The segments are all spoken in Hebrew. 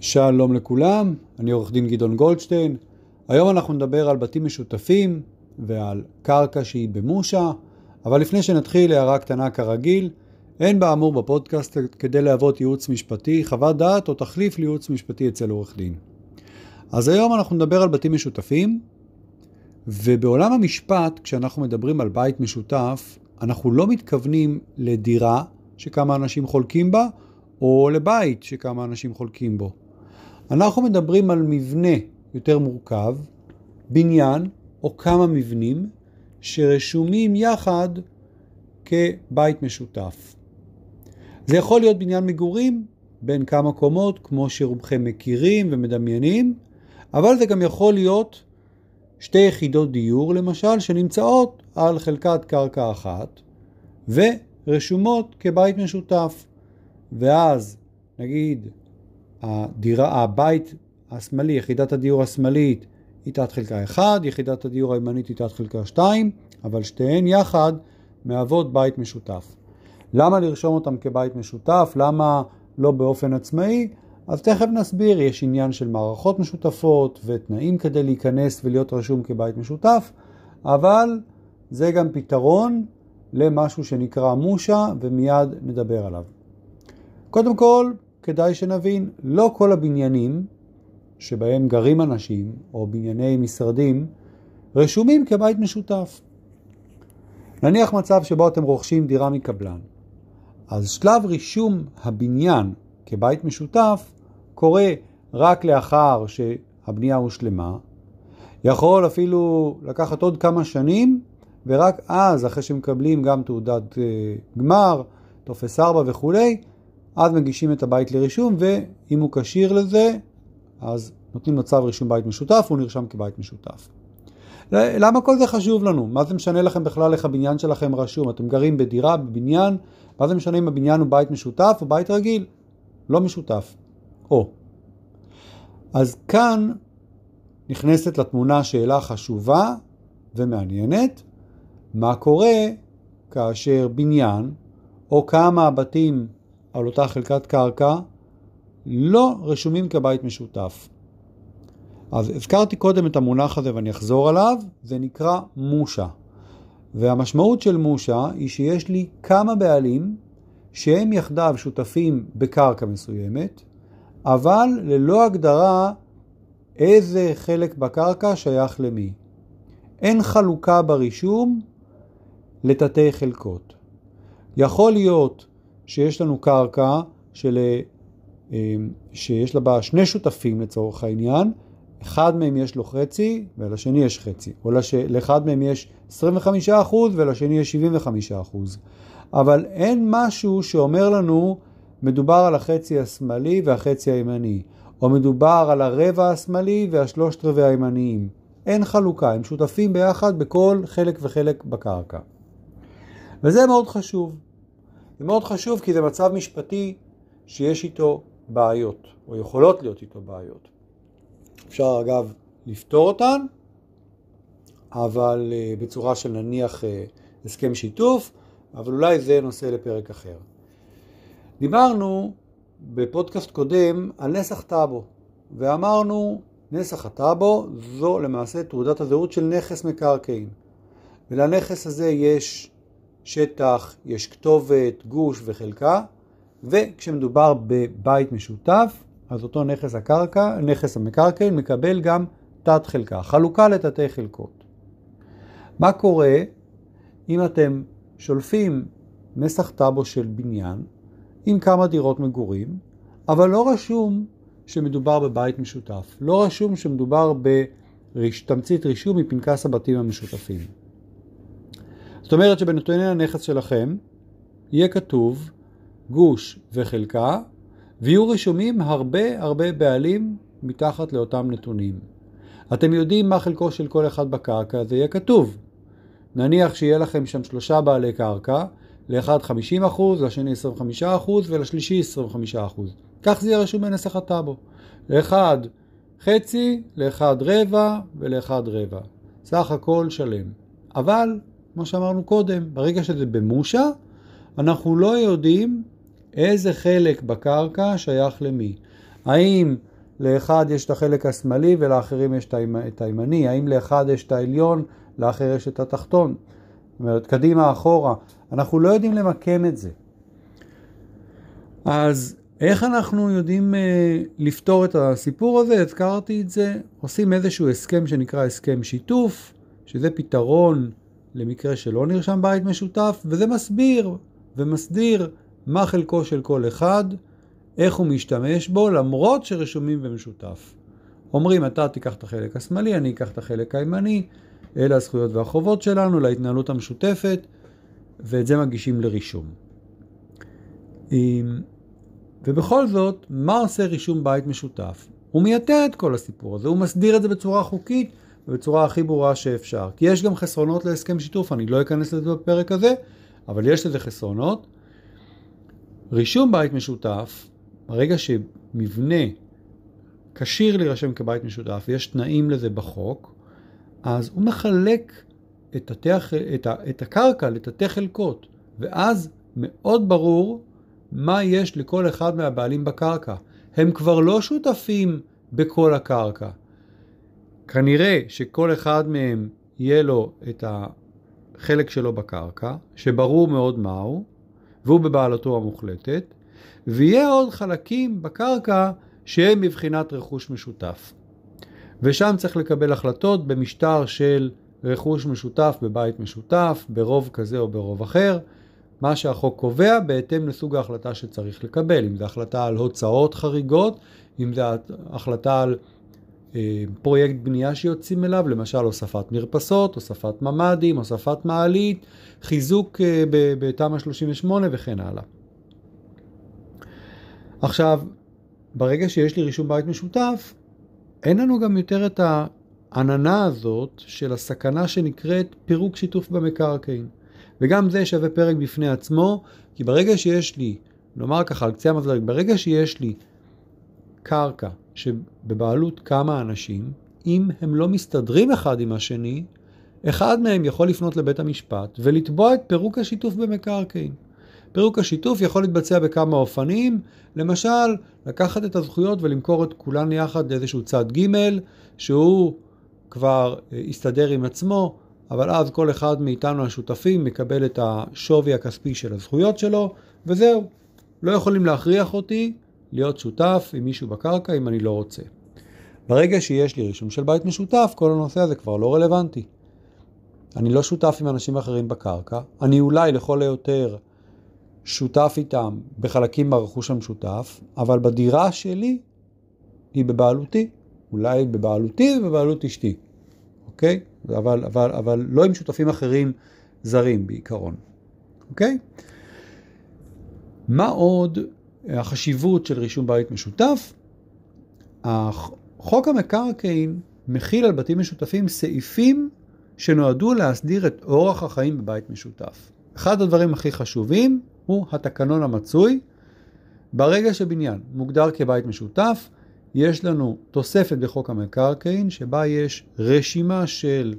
שלום לכולם, אני עורך דין גדעון גולדשטיין. היום אנחנו נדבר על בתים משותפים ועל קרקע שהיא במושה, אבל לפני שנתחיל, הערה קטנה כרגיל, אין באמור בפודקאסט כדי להוות ייעוץ משפטי, חוות דעת או תחליף לייעוץ משפטי אצל עורך דין. אז היום אנחנו נדבר על בתים משותפים, ובעולם המשפט, כשאנחנו מדברים על בית משותף, אנחנו לא מתכוונים לדירה שכמה אנשים חולקים בה, או לבית שכמה אנשים חולקים בו. אנחנו מדברים על מבנה יותר מורכב, בניין או כמה מבנים שרשומים יחד כבית משותף. זה יכול להיות בניין מגורים בין כמה קומות, כמו שרובכם מכירים ומדמיינים, אבל זה גם יכול להיות שתי יחידות דיור, למשל, שנמצאות על חלקת קרקע אחת ורשומות כבית משותף. ואז נגיד הדירה, הבית השמאלי, יחידת הדיור השמאלית היא תת חלקה 1, יחידת הדיור הימנית היא תת חלקה 2, אבל שתיהן יחד מהוות בית משותף. למה לרשום אותם כבית משותף? למה לא באופן עצמאי? אז תכף נסביר, יש עניין של מערכות משותפות ותנאים כדי להיכנס ולהיות רשום כבית משותף, אבל זה גם פתרון למשהו שנקרא מושה ומיד נדבר עליו. קודם כל, כדאי שנבין, לא כל הבניינים שבהם גרים אנשים, או בנייני משרדים, רשומים כבית משותף. נניח מצב שבו אתם רוכשים דירה מקבלן. אז שלב רישום הבניין כבית משותף קורה רק לאחר שהבנייה הושלמה. יכול אפילו לקחת עוד כמה שנים, ורק אז, אחרי שמקבלים גם תעודת אה, גמר, טופס 4 וכולי, אז מגישים את הבית לרישום, ואם הוא כשיר לזה, אז נותנים לו צו רישום בית משותף, הוא נרשם כבית משותף. למה כל זה חשוב לנו? מה זה משנה לכם בכלל איך הבניין שלכם רשום? אתם גרים בדירה, בבניין, מה זה משנה אם הבניין הוא בית משותף או בית רגיל? לא משותף. או. אז כאן נכנסת לתמונה שאלה חשובה ומעניינת, מה קורה כאשר בניין או כמה בתים על אותה חלקת קרקע לא רשומים כבית משותף. אז הזכרתי קודם את המונח הזה ואני אחזור עליו, זה נקרא מושה. והמשמעות של מושה היא שיש לי כמה בעלים שהם יחדיו שותפים בקרקע מסוימת, אבל ללא הגדרה איזה חלק בקרקע שייך למי. אין חלוקה ברישום לתתי חלקות. יכול להיות שיש לנו קרקע של, אה, שיש לה בה שני שותפים לצורך העניין, אחד מהם יש לו חצי ולשני יש חצי, או לש... לאחד מהם יש 25% ולשני יש 75%. אבל אין משהו שאומר לנו מדובר על החצי השמאלי והחצי הימני, או מדובר על הרבע השמאלי והשלושת רבעי הימניים. אין חלוקה, הם שותפים ביחד בכל חלק וחלק בקרקע. וזה מאוד חשוב. זה מאוד חשוב כי זה מצב משפטי שיש איתו בעיות, או יכולות להיות איתו בעיות. אפשר אגב לפתור אותן, אבל uh, בצורה של נניח uh, הסכם שיתוף, אבל אולי זה נושא לפרק אחר. דיברנו בפודקאסט קודם על נסח טאבו, ואמרנו נסח הטאבו זו למעשה תעודת הזהות של נכס מקרקעין. ולנכס הזה יש שטח, יש כתובת, גוש וחלקה, וכשמדובר בבית משותף, אז אותו נכס הקרקע, נכס המקרקעין, מקבל גם תת חלקה, חלוקה לתתי חלקות. מה קורה אם אתם שולפים נסח טאבו של בניין עם כמה דירות מגורים, אבל לא רשום שמדובר בבית משותף, לא רשום שמדובר בתמצית רישום מפנקס הבתים המשותפים. זאת אומרת שבנתוני הנכס שלכם יהיה כתוב גוש וחלקה, ויהיו רשומים הרבה הרבה בעלים מתחת לאותם נתונים. אתם יודעים מה חלקו של כל אחד בקרקע, זה יהיה כתוב. נניח שיהיה לכם שם שלושה בעלי קרקע, לאחד 50%, לשני 25% ולשלישי 25%. כך זה יהיה רשום בנסח הטאבו. לאחד חצי, לאחד רבע ולאחד רבע. סך הכל שלם. אבל כמו שאמרנו קודם, ברגע שזה במושה, אנחנו לא יודעים איזה חלק בקרקע שייך למי. האם לאחד יש את החלק השמאלי ולאחרים יש את הימני? האם לאחד יש את העליון, לאחר יש את התחתון? זאת אומרת, קדימה, אחורה. אנחנו לא יודעים למקם את זה. אז איך אנחנו יודעים אה, לפתור את הסיפור הזה? הזכרתי את זה. עושים איזשהו הסכם שנקרא הסכם שיתוף, שזה פתרון למקרה שלא נרשם בית משותף, וזה מסביר ומסדיר מה חלקו של כל אחד, איך הוא משתמש בו, למרות שרשומים במשותף. אומרים, אתה תיקח את החלק השמאלי, אני אקח את החלק הימני, אלה הזכויות והחובות שלנו להתנהלות המשותפת, ואת זה מגישים לרישום. ובכל זאת, מה עושה רישום בית משותף? הוא מייתר את כל הסיפור הזה, הוא מסדיר את זה בצורה חוקית ובצורה הכי ברורה שאפשר. כי יש גם חסרונות להסכם שיתוף, אני לא אכנס לזה בפרק הזה, אבל יש לזה חסרונות. רישום בית משותף, ברגע שמבנה כשיר להירשם כבית משותף, יש תנאים לזה בחוק, אז הוא מחלק את, התח, את, ה, את הקרקע לתתי חלקות, ואז מאוד ברור מה יש לכל אחד מהבעלים בקרקע. הם כבר לא שותפים בכל הקרקע. כנראה שכל אחד מהם יהיה לו את החלק שלו בקרקע, שברור מאוד מהו, והוא בבעלתו המוחלטת, ויהיה עוד חלקים בקרקע שהם מבחינת רכוש משותף. ושם צריך לקבל החלטות במשטר של רכוש משותף בבית משותף, ברוב כזה או ברוב אחר, מה שהחוק קובע בהתאם לסוג ההחלטה שצריך לקבל, אם זו החלטה על הוצאות חריגות, אם זו החלטה על פרויקט בנייה שיוצאים אליו, למשל הוספת מרפסות, הוספת ממ"דים, הוספת מעלית, חיזוק אה, בתמ"א 38 וכן הלאה. עכשיו, ברגע שיש לי רישום בית משותף, אין לנו גם יותר את העננה הזאת של הסכנה שנקראת פירוק שיתוף במקרקעין. וגם זה שווה פרק בפני עצמו, כי ברגע שיש לי, נאמר ככה על קצה המזלג, ברגע שיש לי קרקע שבבעלות כמה אנשים, אם הם לא מסתדרים אחד עם השני, אחד מהם יכול לפנות לבית המשפט ולתבוע את פירוק השיתוף במקרקעין. פירוק השיתוף יכול להתבצע בכמה אופנים, למשל, לקחת את הזכויות ולמכור את כולן יחד לאיזשהו צד ג' שהוא כבר יסתדר עם עצמו, אבל אז כל אחד מאיתנו השותפים מקבל את השווי הכספי של הזכויות שלו, וזהו. לא יכולים להכריח אותי להיות שותף עם מישהו בקרקע אם אני לא רוצה. ברגע שיש לי רישום של בית משותף, כל הנושא הזה כבר לא רלוונטי. אני לא שותף עם אנשים אחרים בקרקע, אני אולי לכל היותר שותף איתם בחלקים מהרכוש המשותף, אבל בדירה שלי היא בבעלותי. אולי בבעלותי ובבעלות אשתי, אוקיי? אבל, אבל, אבל לא עם שותפים אחרים זרים בעיקרון, אוקיי? מה עוד החשיבות של רישום בית משותף? חוק המקרקעין מכיל על בתים משותפים סעיפים שנועדו להסדיר את אורח החיים בבית משותף. אחד הדברים הכי חשובים הוא התקנון המצוי. ברגע שבניין מוגדר כבית משותף, יש לנו תוספת בחוק המקרקעין שבה יש רשימה של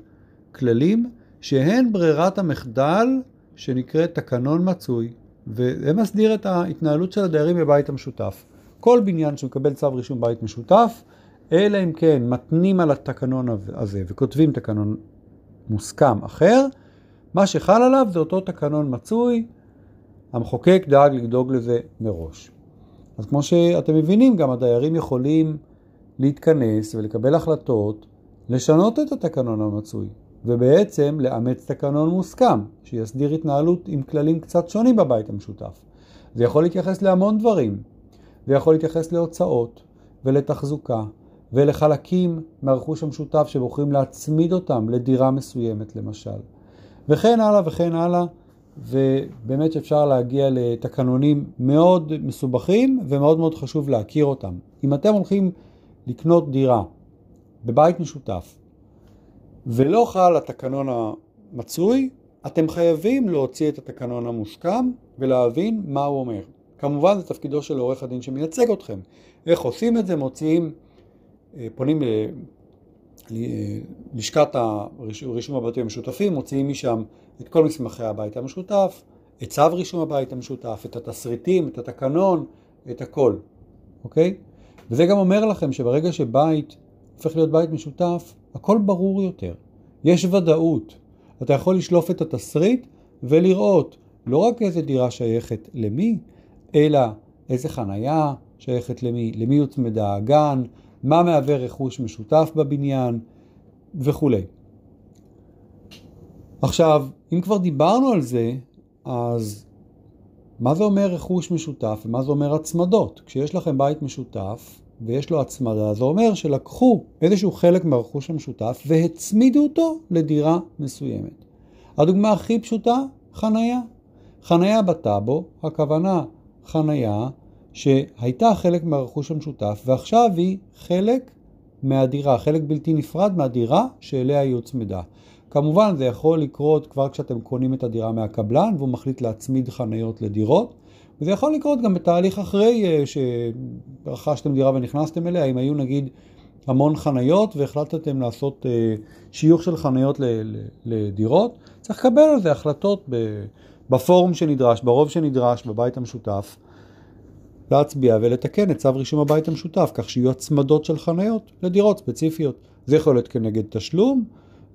כללים שהן ברירת המחדל שנקראת תקנון מצוי, וזה מסדיר את ההתנהלות של הדיירים בבית המשותף. כל בניין שמקבל צו רישום בית משותף, אלא אם כן מתנים על התקנון הזה וכותבים תקנון מוסכם אחר, מה שחל עליו זה אותו תקנון מצוי, המחוקק דאג לדאוג לזה מראש. אז כמו שאתם מבינים, גם הדיירים יכולים להתכנס ולקבל החלטות, לשנות את התקנון המצוי, ובעצם לאמץ תקנון מוסכם, שיסדיר התנהלות עם כללים קצת שונים בבית המשותף. זה יכול להתייחס להמון דברים, זה יכול להתייחס להוצאות ולתחזוקה ולחלקים מהרכוש המשותף שבוחרים להצמיד אותם לדירה מסוימת למשל, וכן הלאה וכן הלאה. ובאמת אפשר להגיע לתקנונים מאוד מסובכים ומאוד מאוד חשוב להכיר אותם. אם אתם הולכים לקנות דירה בבית משותף ולא חל התקנון המצוי, אתם חייבים להוציא את התקנון המוסכם ולהבין מה הוא אומר. כמובן זה תפקידו של עורך הדין שמייצג אתכם. איך עושים את זה? מוציאים, אה, פונים ללשכת רישום הבתים המשותפים, מוציאים משם את כל מסמכי הבית המשותף, את צו רישום הבית המשותף, את התסריטים, את התקנון, את הכל, אוקיי? וזה גם אומר לכם שברגע שבית הופך להיות בית משותף, הכל ברור יותר. יש ודאות. אתה יכול לשלוף את התסריט ולראות לא רק איזה דירה שייכת למי, אלא איזה חנייה שייכת למי, למי הוצמדה הגן, מה מהווה רכוש משותף בבניין וכו'. עכשיו, אם כבר דיברנו על זה, אז מה זה אומר רכוש משותף ומה זה אומר הצמדות? כשיש לכם בית משותף ויש לו הצמדה, זה אומר שלקחו איזשהו חלק מהרכוש המשותף והצמידו אותו לדירה מסוימת. הדוגמה הכי פשוטה, חנייה. חנייה בטאבו, הכוונה חנייה שהייתה חלק מהרכוש המשותף ועכשיו היא חלק מהדירה, חלק בלתי נפרד מהדירה שאליה היא הוצמדה. כמובן זה יכול לקרות כבר כשאתם קונים את הדירה מהקבלן והוא מחליט להצמיד חניות לדירות וזה יכול לקרות גם בתהליך אחרי אה, שרכשתם דירה ונכנסתם אליה, אם היו נגיד המון חניות והחלטתם לעשות אה, שיוך של חניות לדירות, צריך לקבל על זה החלטות בפורום שנדרש, ברוב שנדרש, בבית המשותף, להצביע ולתקן את צו רישום הבית המשותף, כך שיהיו הצמדות של חניות לדירות ספציפיות. זה יכול להיות כנגד תשלום,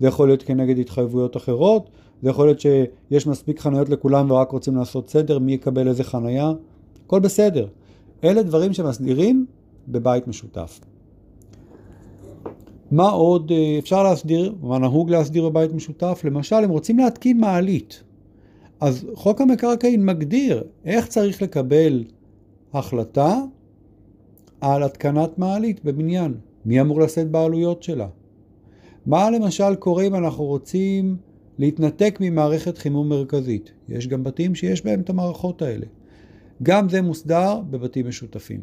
זה יכול להיות כנגד התחייבויות אחרות, זה יכול להיות שיש מספיק חניות לכולם ורק רוצים לעשות סדר, מי יקבל איזה חניה, הכל בסדר. אלה דברים שמסדירים בבית משותף. מה עוד אה, אפשר להסדיר, מה נהוג להסדיר בבית משותף? למשל, אם רוצים להתקין מעלית, אז חוק המקרקעין מגדיר איך צריך לקבל החלטה על התקנת מעלית בבניין. מי אמור לשאת בעלויות שלה? מה למשל קורה אם אנחנו רוצים להתנתק ממערכת חימום מרכזית? יש גם בתים שיש בהם את המערכות האלה. גם זה מוסדר בבתים משותפים.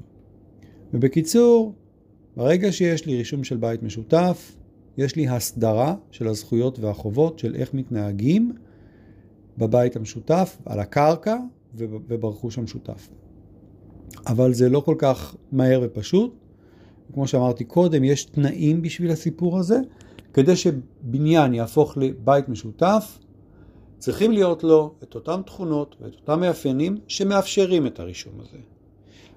ובקיצור, ברגע שיש לי רישום של בית משותף, יש לי הסדרה של הזכויות והחובות של איך מתנהגים בבית המשותף, על הקרקע וברכוש המשותף. אבל זה לא כל כך מהר ופשוט. כמו שאמרתי קודם, יש תנאים בשביל הסיפור הזה. כדי שבניין יהפוך לבית משותף, צריכים להיות לו את אותן תכונות ואת אותם מאפיינים שמאפשרים את הרישום הזה.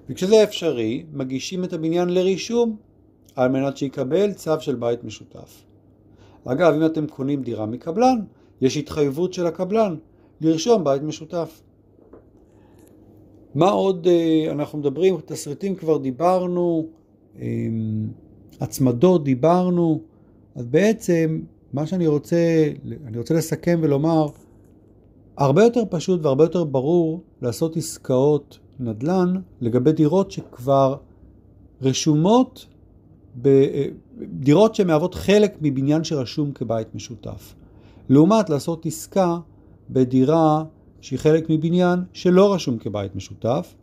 וכשזה אפשרי, מגישים את הבניין לרישום על מנת שיקבל צו של בית משותף. אגב, אם אתם קונים דירה מקבלן, יש התחייבות של הקבלן לרשום בית משותף. מה עוד אה, אנחנו מדברים? תסריטים כבר דיברנו, אמ, הצמדות דיברנו, אז בעצם מה שאני רוצה, אני רוצה לסכם ולומר, הרבה יותר פשוט והרבה יותר ברור לעשות עסקאות נדל"ן לגבי דירות שכבר רשומות, דירות שמהוות חלק מבניין שרשום כבית משותף. לעומת לעשות עסקה בדירה שהיא חלק מבניין שלא רשום כבית משותף,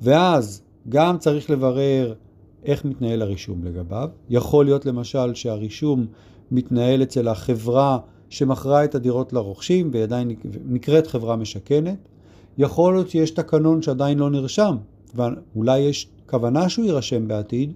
ואז גם צריך לברר איך מתנהל הרישום לגביו. יכול להיות למשל שהרישום מתנהל אצל החברה שמכרה את הדירות לרוכשים ועדיין נקראת חברה משכנת. יכול להיות שיש תקנון שעדיין לא נרשם, ואולי יש כוונה שהוא יירשם בעתיד,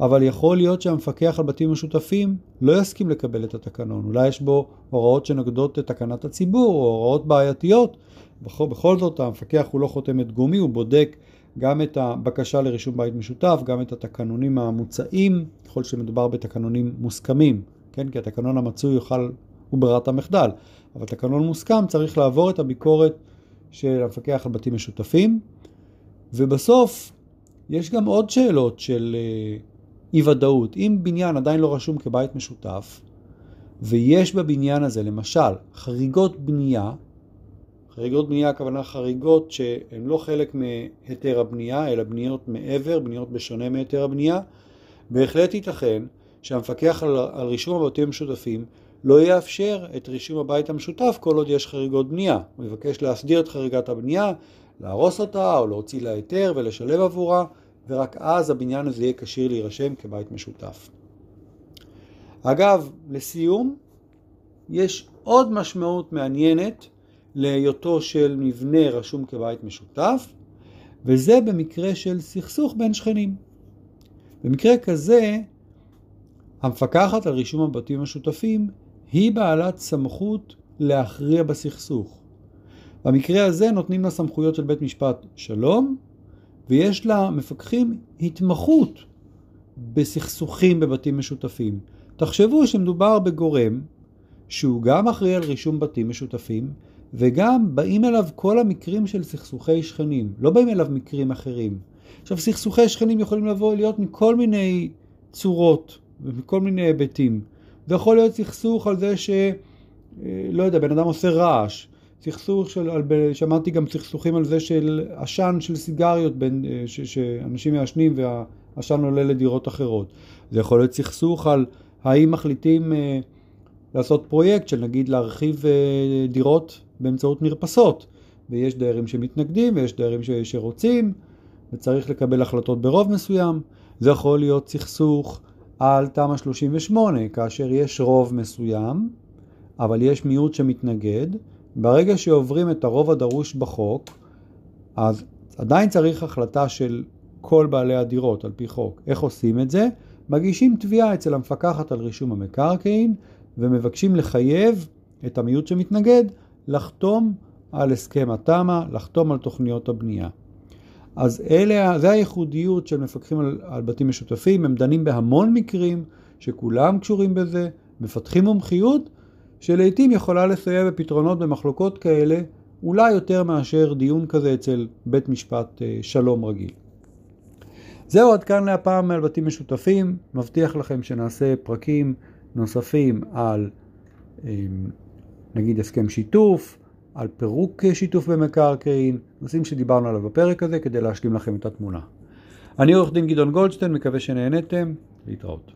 אבל יכול להיות שהמפקח על בתים משותפים לא יסכים לקבל את התקנון. אולי יש בו הוראות שנוגדות את תקנת הציבור או הוראות בעייתיות. בכל, בכל זאת המפקח הוא לא חותמת גומי, הוא בודק גם את הבקשה לרישום בית משותף, גם את התקנונים המוצעים, ככל שמדובר בתקנונים מוסכמים, כן? כי התקנון המצוי יוכל, הוא ברירת המחדל, אבל תקנון מוסכם צריך לעבור את הביקורת של המפקח על בתים משותפים, ובסוף יש גם עוד שאלות של אה, אי ודאות. אם בניין עדיין לא רשום כבית משותף, ויש בבניין הזה למשל חריגות בנייה, חריגות בנייה הכוונה חריגות שהן לא חלק מהיתר הבנייה, אלא בניות מעבר, בניות בשונה מהיתר הבנייה. בהחלט ייתכן שהמפקח על, על רישום הבתים המשותפים לא יאפשר את רישום הבית המשותף כל עוד יש חריגות בנייה. הוא יבקש להסדיר את חריגת הבנייה, להרוס אותה או להוציא לה היתר ולשלב עבורה, ורק אז הבניין הזה יהיה כשיר להירשם כבית משותף. אגב, לסיום, יש עוד משמעות מעניינת להיותו של מבנה רשום כבית משותף, וזה במקרה של סכסוך בין שכנים. במקרה כזה, המפקחת על רישום הבתים המשותפים היא בעלת סמכות להכריע בסכסוך. במקרה הזה נותנים לה סמכויות של בית משפט שלום, ויש לה מפקחים התמחות בסכסוכים בבתים משותפים. תחשבו שמדובר בגורם שהוא גם אחראי על רישום בתים משותפים, וגם באים אליו כל המקרים של סכסוכי שכנים, לא באים אליו מקרים אחרים. עכשיו, סכסוכי שכנים יכולים לבוא להיות מכל מיני צורות ומכל מיני היבטים. זה יכול להיות סכסוך על זה ש... אה, לא יודע, בן אדם עושה רעש. סכסוך של, שמעתי גם סכסוכים על זה של עשן של סיגריות בין, אה, ש, שאנשים מעשנים והעשן עולה לדירות אחרות. זה יכול להיות סכסוך על האם מחליטים אה, לעשות פרויקט של נגיד להרחיב דירות באמצעות מרפסות, ויש דיירים שמתנגדים ויש דיירים ש, שרוצים, וצריך לקבל החלטות ברוב מסוים. זה יכול להיות סכסוך על תמ"א 38, כאשר יש רוב מסוים, אבל יש מיעוט שמתנגד. ברגע שעוברים את הרוב הדרוש בחוק, אז עדיין צריך החלטה של כל בעלי הדירות על פי חוק. איך עושים את זה? מגישים תביעה אצל המפקחת על רישום המקרקעין ומבקשים לחייב את המיעוט שמתנגד לחתום על הסכם התמ"א, לחתום על תוכניות הבנייה. אז אלה, זה הייחודיות של מפקחים על, על בתים משותפים, הם דנים בהמון מקרים שכולם קשורים בזה, מפתחים מומחיות שלעיתים יכולה לסייע בפתרונות במחלוקות כאלה, אולי יותר מאשר דיון כזה אצל בית משפט אה, שלום רגיל. זהו עד כאן להפעם על בתים משותפים, מבטיח לכם שנעשה פרקים נוספים על אה, נגיד הסכם שיתוף, על פירוק שיתוף במקרקעין, נושאים שדיברנו עליו בפרק הזה כדי להשלים לכם את התמונה. אני עורך דין גדעון גולדשטיין, מקווה שנהנתם, להתראות.